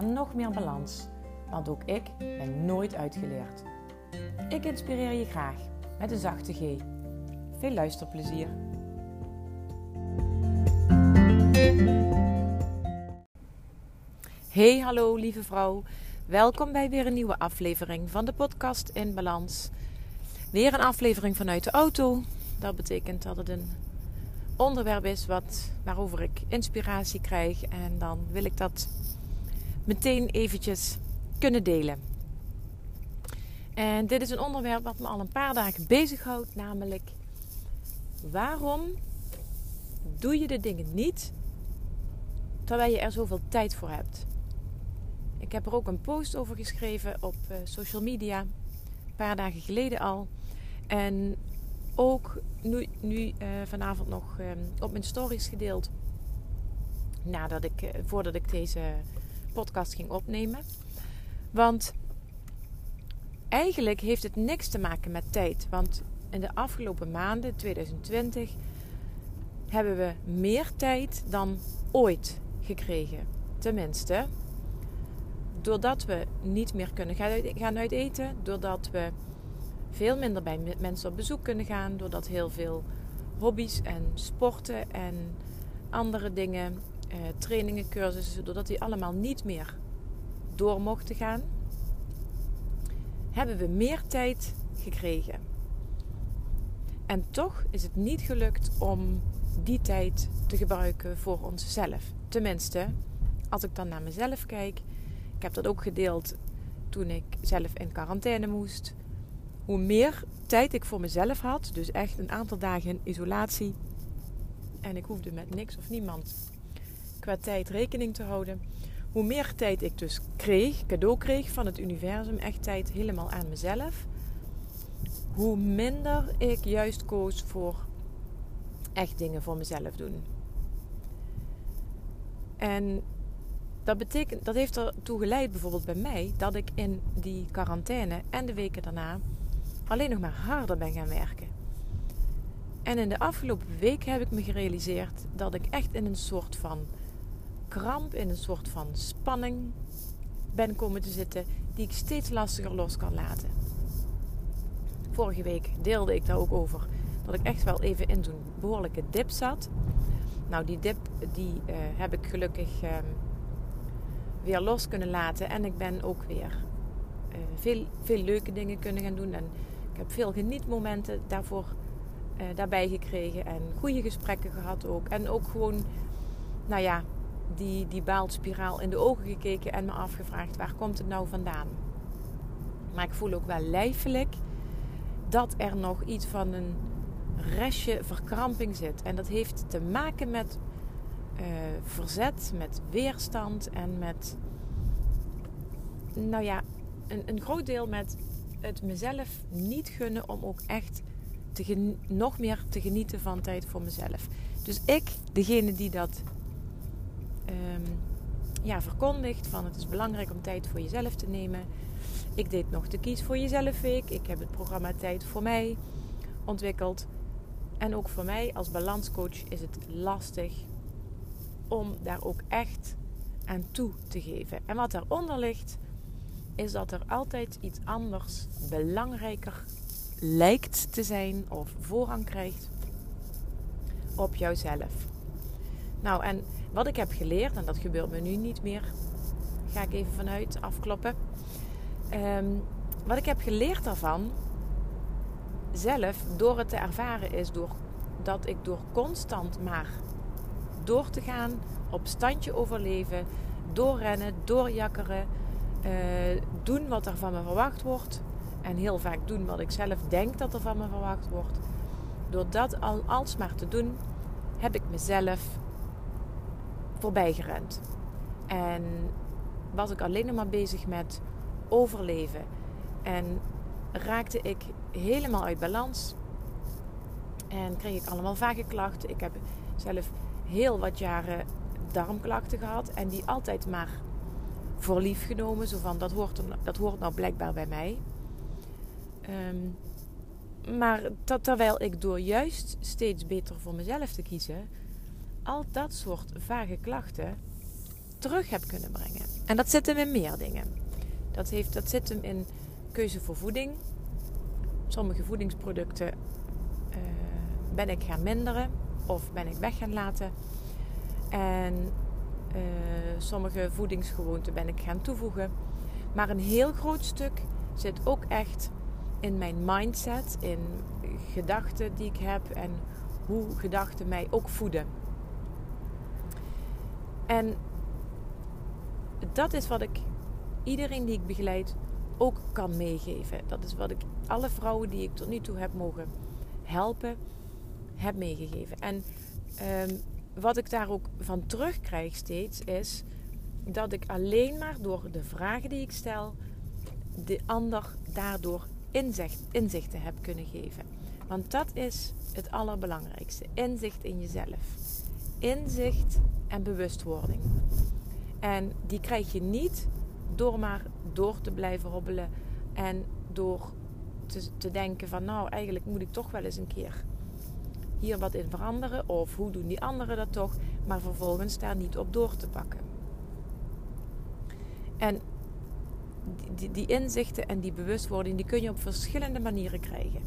nog meer balans. Want ook ik ben nooit uitgeleerd. Ik inspireer je graag met een zachte G. Veel luisterplezier. Hey, hallo lieve vrouw. Welkom bij weer een nieuwe aflevering van de podcast In Balans. Weer een aflevering vanuit de auto. Dat betekent dat het een onderwerp is wat, waarover ik inspiratie krijg. En dan wil ik dat meteen eventjes kunnen delen. En dit is een onderwerp wat me al een paar dagen bezighoudt, namelijk waarom doe je de dingen niet terwijl je er zoveel tijd voor hebt? Ik heb er ook een post over geschreven op eh, social media, een paar dagen geleden al. En ook nu, nu uh, vanavond nog um, op mijn stories gedeeld. Nadat ik, uh, voordat ik deze podcast ging opnemen. Want eigenlijk heeft het niks te maken met tijd. Want in de afgelopen maanden, 2020, hebben we meer tijd dan ooit gekregen. Tenminste, doordat we niet meer kunnen gaan uit eten, doordat we veel minder bij mensen op bezoek kunnen gaan, doordat heel veel hobby's en sporten en andere dingen, eh, trainingen, cursussen, doordat die allemaal niet meer door mochten gaan, hebben we meer tijd gekregen. En toch is het niet gelukt om die tijd te gebruiken voor onszelf. Tenminste, als ik dan naar mezelf kijk, ik heb dat ook gedeeld toen ik zelf in quarantaine moest. Hoe meer tijd ik voor mezelf had, dus echt een aantal dagen in isolatie, en ik hoefde met niks of niemand qua tijd rekening te houden, hoe meer tijd ik dus kreeg, cadeau kreeg van het universum, echt tijd helemaal aan mezelf, hoe minder ik juist koos voor echt dingen voor mezelf doen. En dat, betekent, dat heeft ertoe geleid, bijvoorbeeld bij mij, dat ik in die quarantaine en de weken daarna alleen nog maar harder ben gaan werken. En in de afgelopen week heb ik me gerealiseerd dat ik echt in een soort van kramp, in een soort van spanning ben komen te zitten, die ik steeds lastiger los kan laten. Vorige week deelde ik daar ook over dat ik echt wel even in zo'n behoorlijke dip zat. Nou, die dip die uh, heb ik gelukkig uh, weer los kunnen laten en ik ben ook weer uh, veel, veel leuke dingen kunnen gaan doen. En ik heb veel genietmomenten daarvoor, daarbij gekregen en goede gesprekken gehad ook. En ook gewoon, nou ja, die, die baalspiraal in de ogen gekeken en me afgevraagd waar komt het nou vandaan. Maar ik voel ook wel lijfelijk dat er nog iets van een restje verkramping zit. En dat heeft te maken met uh, verzet, met weerstand en met, nou ja, een, een groot deel met het mezelf niet gunnen om ook echt te nog meer te genieten van tijd voor mezelf. Dus ik, degene die dat um, ja, verkondigt van het is belangrijk om tijd voor jezelf te nemen. Ik deed nog de Kies voor Jezelf Week. Ik heb het programma Tijd voor mij ontwikkeld. En ook voor mij als balanscoach is het lastig om daar ook echt aan toe te geven. En wat daaronder ligt, is dat er altijd iets anders belangrijker lijkt te zijn of voorrang krijgt op jouzelf. Nou, en wat ik heb geleerd, en dat gebeurt me nu niet meer, ga ik even vanuit afkloppen. Um, wat ik heb geleerd daarvan, zelf, door het te ervaren, is door, dat ik door constant maar door te gaan, op standje overleven, doorrennen, doorjakkeren, uh, doen wat er van me verwacht wordt. En heel vaak doen wat ik zelf denk dat er van me verwacht wordt. Door dat al alsmaar te doen, heb ik mezelf voorbij gerend. En was ik alleen maar bezig met overleven. En raakte ik helemaal uit balans. En kreeg ik allemaal vage klachten. Ik heb zelf heel wat jaren darmklachten gehad. En die altijd maar voor lief genomen. Zo van, dat hoort, dat hoort nou blijkbaar bij mij. Um, maar terwijl ik door juist steeds beter voor mezelf te kiezen... al dat soort vage klachten terug heb kunnen brengen. En dat zit hem in meer dingen. Dat, heeft, dat zit hem in keuze voor voeding. Sommige voedingsproducten uh, ben ik gaan minderen of ben ik weg gaan laten. En uh, sommige voedingsgewoonten ben ik gaan toevoegen. Maar een heel groot stuk zit ook echt in mijn mindset, in gedachten die ik heb en hoe gedachten mij ook voeden. En dat is wat ik iedereen die ik begeleid ook kan meegeven. Dat is wat ik alle vrouwen die ik tot nu toe heb mogen helpen, heb meegegeven. En um, wat ik daar ook van terugkrijg steeds is dat ik alleen maar door de vragen die ik stel, de ander daardoor inzicht, inzichten heb kunnen geven. Want dat is het allerbelangrijkste: inzicht in jezelf. Inzicht en bewustwording. En die krijg je niet door maar door te blijven hobbelen en door te, te denken van nou eigenlijk moet ik toch wel eens een keer hier wat in veranderen of hoe doen die anderen dat toch, maar vervolgens daar niet op door te pakken. En die, die, inzichten en die bewustwording die kun je op verschillende manieren krijgen.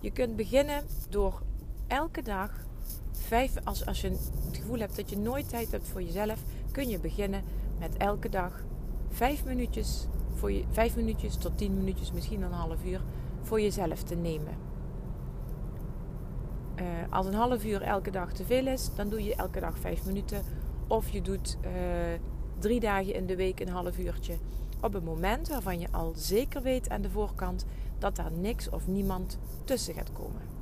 Je kunt beginnen door elke dag vijf, als, als je het gevoel hebt dat je nooit tijd hebt voor jezelf, kun je beginnen met elke dag vijf minuutjes, voor je, vijf minuutjes tot tien minuutjes, misschien een half uur, voor jezelf te nemen. Uh, als een half uur elke dag te veel is, dan doe je elke dag vijf minuten. Of je doet uh, drie dagen in de week een half uurtje. Op een moment waarvan je al zeker weet aan de voorkant dat daar niks of niemand tussen gaat komen.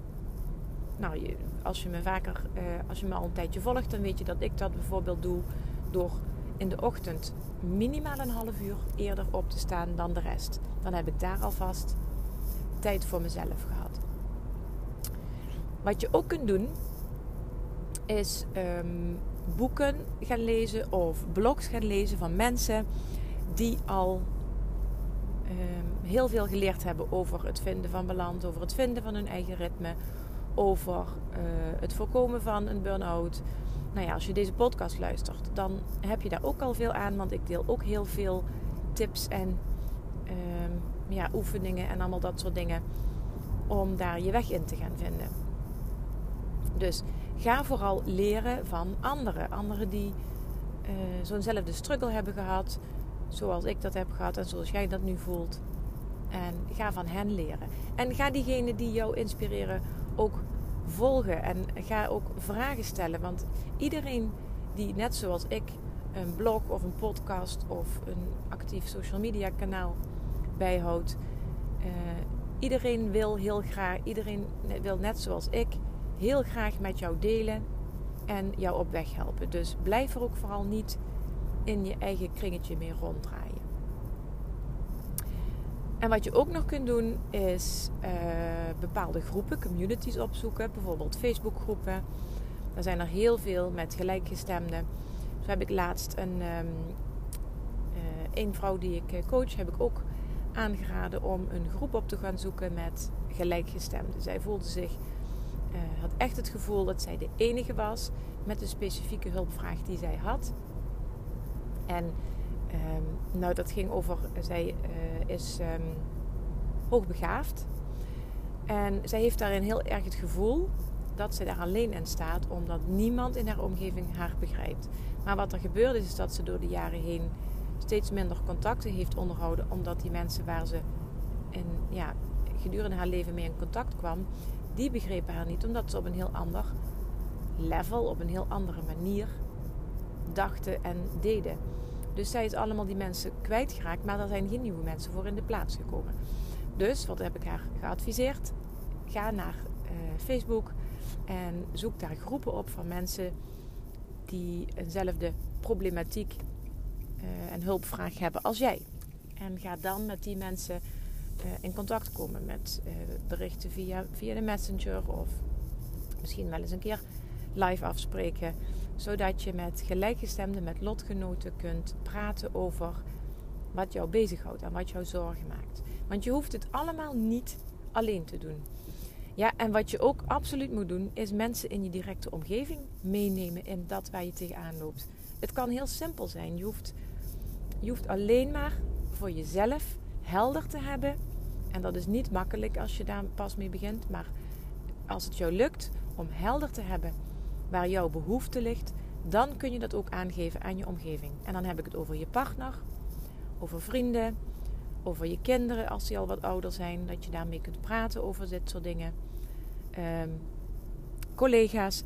Nou, als je me vaker, uh, als je me al een tijdje volgt, dan weet je dat ik dat bijvoorbeeld doe door in de ochtend minimaal een half uur eerder op te staan dan de rest. Dan heb ik daar alvast tijd voor mezelf gehad. Wat je ook kunt doen, is um, boeken gaan lezen of blogs gaan lezen van mensen die al um, heel veel geleerd hebben over het vinden van balans, over het vinden van hun eigen ritme, over uh, het voorkomen van een burn-out, nou ja, als je deze podcast luistert, dan heb je daar ook al veel aan. Want ik deel ook heel veel tips en ehm, ja, oefeningen en allemaal dat soort dingen. Om daar je weg in te gaan vinden. Dus ga vooral leren van anderen. Anderen die uh, zo'nzelfde struggle hebben gehad. Zoals ik dat heb gehad en zoals jij dat nu voelt. En ga van hen leren. En ga diegenen die jou inspireren ook volgen en ga ook vragen stellen. Want iedereen die net zoals ik een blog of een podcast of een actief social media kanaal bijhoudt, uh, iedereen wil heel graag, iedereen wil net zoals ik heel graag met jou delen en jou op weg helpen. Dus blijf er ook vooral niet in je eigen kringetje mee ronddraaien. En wat je ook nog kunt doen is uh, bepaalde groepen, communities opzoeken. Bijvoorbeeld Facebookgroepen. Daar zijn er heel veel met gelijkgestemden. Zo heb ik laatst een, um, uh, een vrouw die ik eh, coach, heb ik ook aangeraden om een groep op te gaan zoeken met gelijkgestemden. Zij voelde zich, uh, had echt het gevoel dat zij de enige was met de specifieke hulpvraag die zij had. En Um, nou, dat ging over, zij uh, is um, hoogbegaafd. En zij heeft daarin heel erg het gevoel dat ze daar alleen in staat, omdat niemand in haar omgeving haar begrijpt. Maar wat er gebeurd is, is dat ze door de jaren heen steeds minder contacten heeft onderhouden, omdat die mensen waar ze in, ja, gedurende haar leven mee in contact kwam, die begrepen haar niet, omdat ze op een heel ander level, op een heel andere manier dachten en deden. Dus zij is allemaal die mensen kwijtgeraakt, maar er zijn geen nieuwe mensen voor in de plaats gekomen. Dus wat heb ik haar geadviseerd? Ga naar uh, Facebook en zoek daar groepen op van mensen die eenzelfde problematiek uh, en hulpvraag hebben als jij. En ga dan met die mensen uh, in contact komen met berichten via, via de messenger of misschien wel eens een keer live afspreken. Zodat je met gelijkgestemden, met lotgenoten kunt praten over wat jou bezighoudt en wat jou zorgen maakt. Want je hoeft het allemaal niet alleen te doen. Ja, en wat je ook absoluut moet doen, is mensen in je directe omgeving meenemen in dat waar je tegenaan loopt. Het kan heel simpel zijn. Je hoeft, je hoeft alleen maar voor jezelf helder te hebben. En dat is niet makkelijk als je daar pas mee begint. Maar als het jou lukt om helder te hebben waar jouw behoefte ligt, dan kun je dat ook aangeven aan je omgeving. En dan heb ik het over je partner, over vrienden, over je kinderen als die al wat ouder zijn, dat je daarmee kunt praten over dit soort dingen. Um, collega's,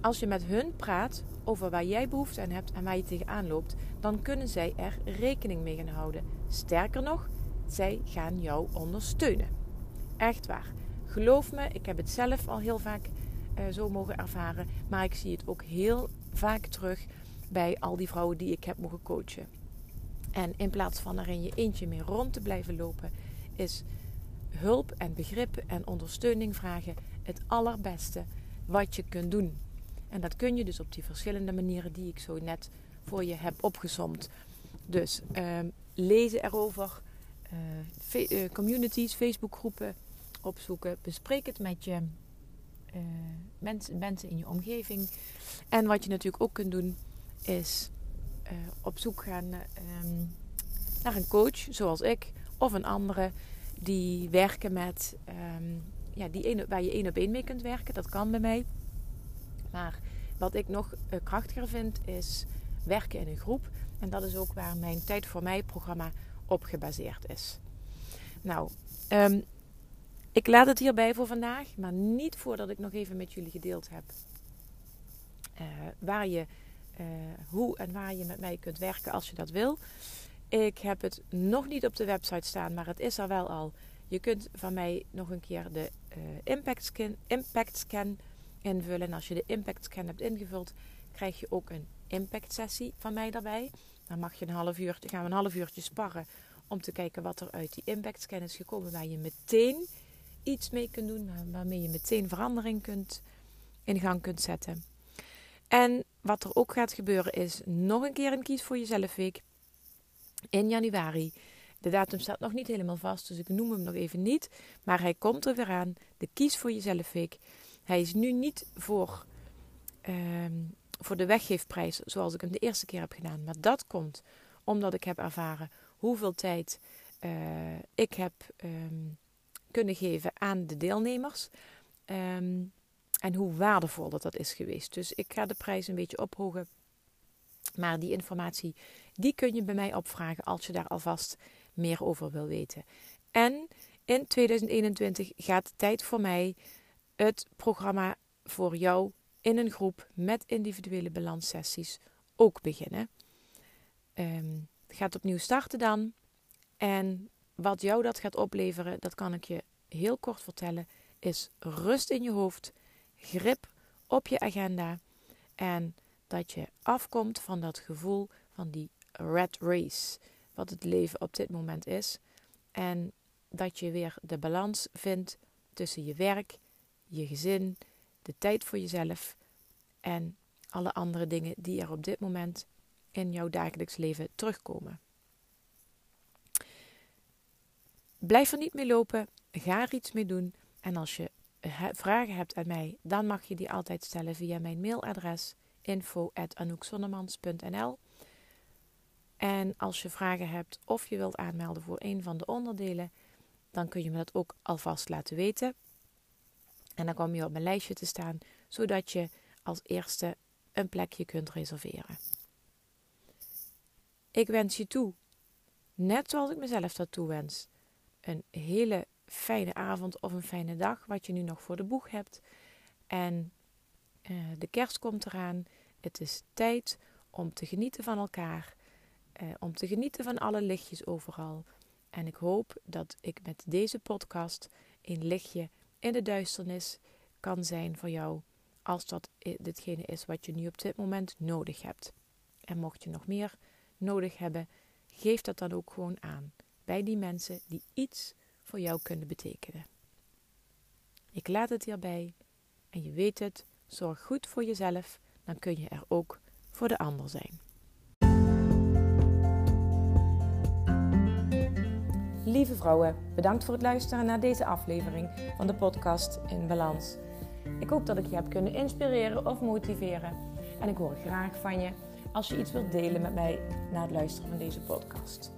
als je met hun praat over waar jij behoefte aan hebt en waar je tegenaan loopt, dan kunnen zij er rekening mee gaan houden. Sterker nog, zij gaan jou ondersteunen. Echt waar. Geloof me, ik heb het zelf al heel vaak zo mogen ervaren, maar ik zie het ook heel vaak terug bij al die vrouwen die ik heb mogen coachen. En in plaats van er in je eentje mee rond te blijven lopen, is hulp en begrip en ondersteuning vragen het allerbeste wat je kunt doen. En dat kun je dus op die verschillende manieren die ik zo net voor je heb opgezomd. Dus uh, lezen erover, uh, communities, Facebookgroepen opzoeken, bespreek het met je uh, mensen, in je omgeving. En wat je natuurlijk ook kunt doen, is op zoek gaan ehm, naar een coach, zoals ik, of een andere die werken met, um, ja, die een, waar je één op één mee kunt werken. Dat kan bij mij. Maar wat ik nog uh, krachtiger vind, is werken in een groep. En dat is ook waar mijn Tijd voor Mij programma op gebaseerd is. Nou, um, ik laat het hierbij voor vandaag, maar niet voordat ik nog even met jullie gedeeld heb uh, waar je, uh, hoe en waar je met mij kunt werken als je dat wil. Ik heb het nog niet op de website staan, maar het is er wel al. Je kunt van mij nog een keer de uh, impact, scan, impact scan invullen. En als je de impact scan hebt ingevuld, krijg je ook een impact sessie van mij daarbij. Dan mag je een half uur, gaan we een half uurtje sparren om te kijken wat er uit die impact scan is gekomen. Waar je meteen iets mee kunt doen, waarmee je meteen verandering kunt, in gang kunt zetten. En wat er ook gaat gebeuren is nog een keer een kies voor jezelf week in januari. De datum staat nog niet helemaal vast, dus ik noem hem nog even niet. Maar hij komt er weer aan. De Kies voor Jezelf Week. Hij is nu niet voor, uh, voor de weggeefprijs zoals ik hem de eerste keer heb gedaan. Maar dat komt omdat ik heb ervaren hoeveel tijd uh, ik heb um, kunnen geven aan de deelnemers. Um, en hoe waardevol dat, dat is geweest. Dus ik ga de prijs een beetje ophogen. Maar die informatie die kun je bij mij opvragen als je daar alvast meer over wil weten. En in 2021 gaat tijd voor mij het programma voor jou in een groep met individuele balanssessies ook beginnen. Het gaat opnieuw starten dan. En wat jou dat gaat opleveren, dat kan ik je heel kort vertellen, is rust in je hoofd, grip op je agenda en dat je afkomt van dat gevoel van die red race, wat het leven op dit moment is. En dat je weer de balans vindt tussen je werk, je gezin, de tijd voor jezelf en alle andere dingen die er op dit moment in jouw dagelijks leven terugkomen. Blijf er niet mee lopen, ga er iets mee doen. En als je vragen hebt aan mij, dan mag je die altijd stellen via mijn mailadres info.anoukzonnemans.nl En als je vragen hebt of je wilt aanmelden voor een van de onderdelen, dan kun je me dat ook alvast laten weten. En dan kom je op mijn lijstje te staan, zodat je als eerste een plekje kunt reserveren. Ik wens je toe, net zoals ik mezelf dat toewens, een hele fijne avond of een fijne dag, wat je nu nog voor de boeg hebt. En uh, de kerst komt eraan. Het is tijd om te genieten van elkaar, uh, om te genieten van alle lichtjes overal. En ik hoop dat ik met deze podcast een lichtje in de duisternis kan zijn voor jou, als dat ditgene is wat je nu op dit moment nodig hebt. En mocht je nog meer nodig hebben, geef dat dan ook gewoon aan bij die mensen die iets voor jou kunnen betekenen. Ik laat het hierbij en je weet het, zorg goed voor jezelf, dan kun je er ook voor de ander zijn. Lieve vrouwen, bedankt voor het luisteren naar deze aflevering van de podcast In Balans. Ik hoop dat ik je heb kunnen inspireren of motiveren. En ik hoor graag van je als je iets wilt delen met mij na het luisteren van deze podcast.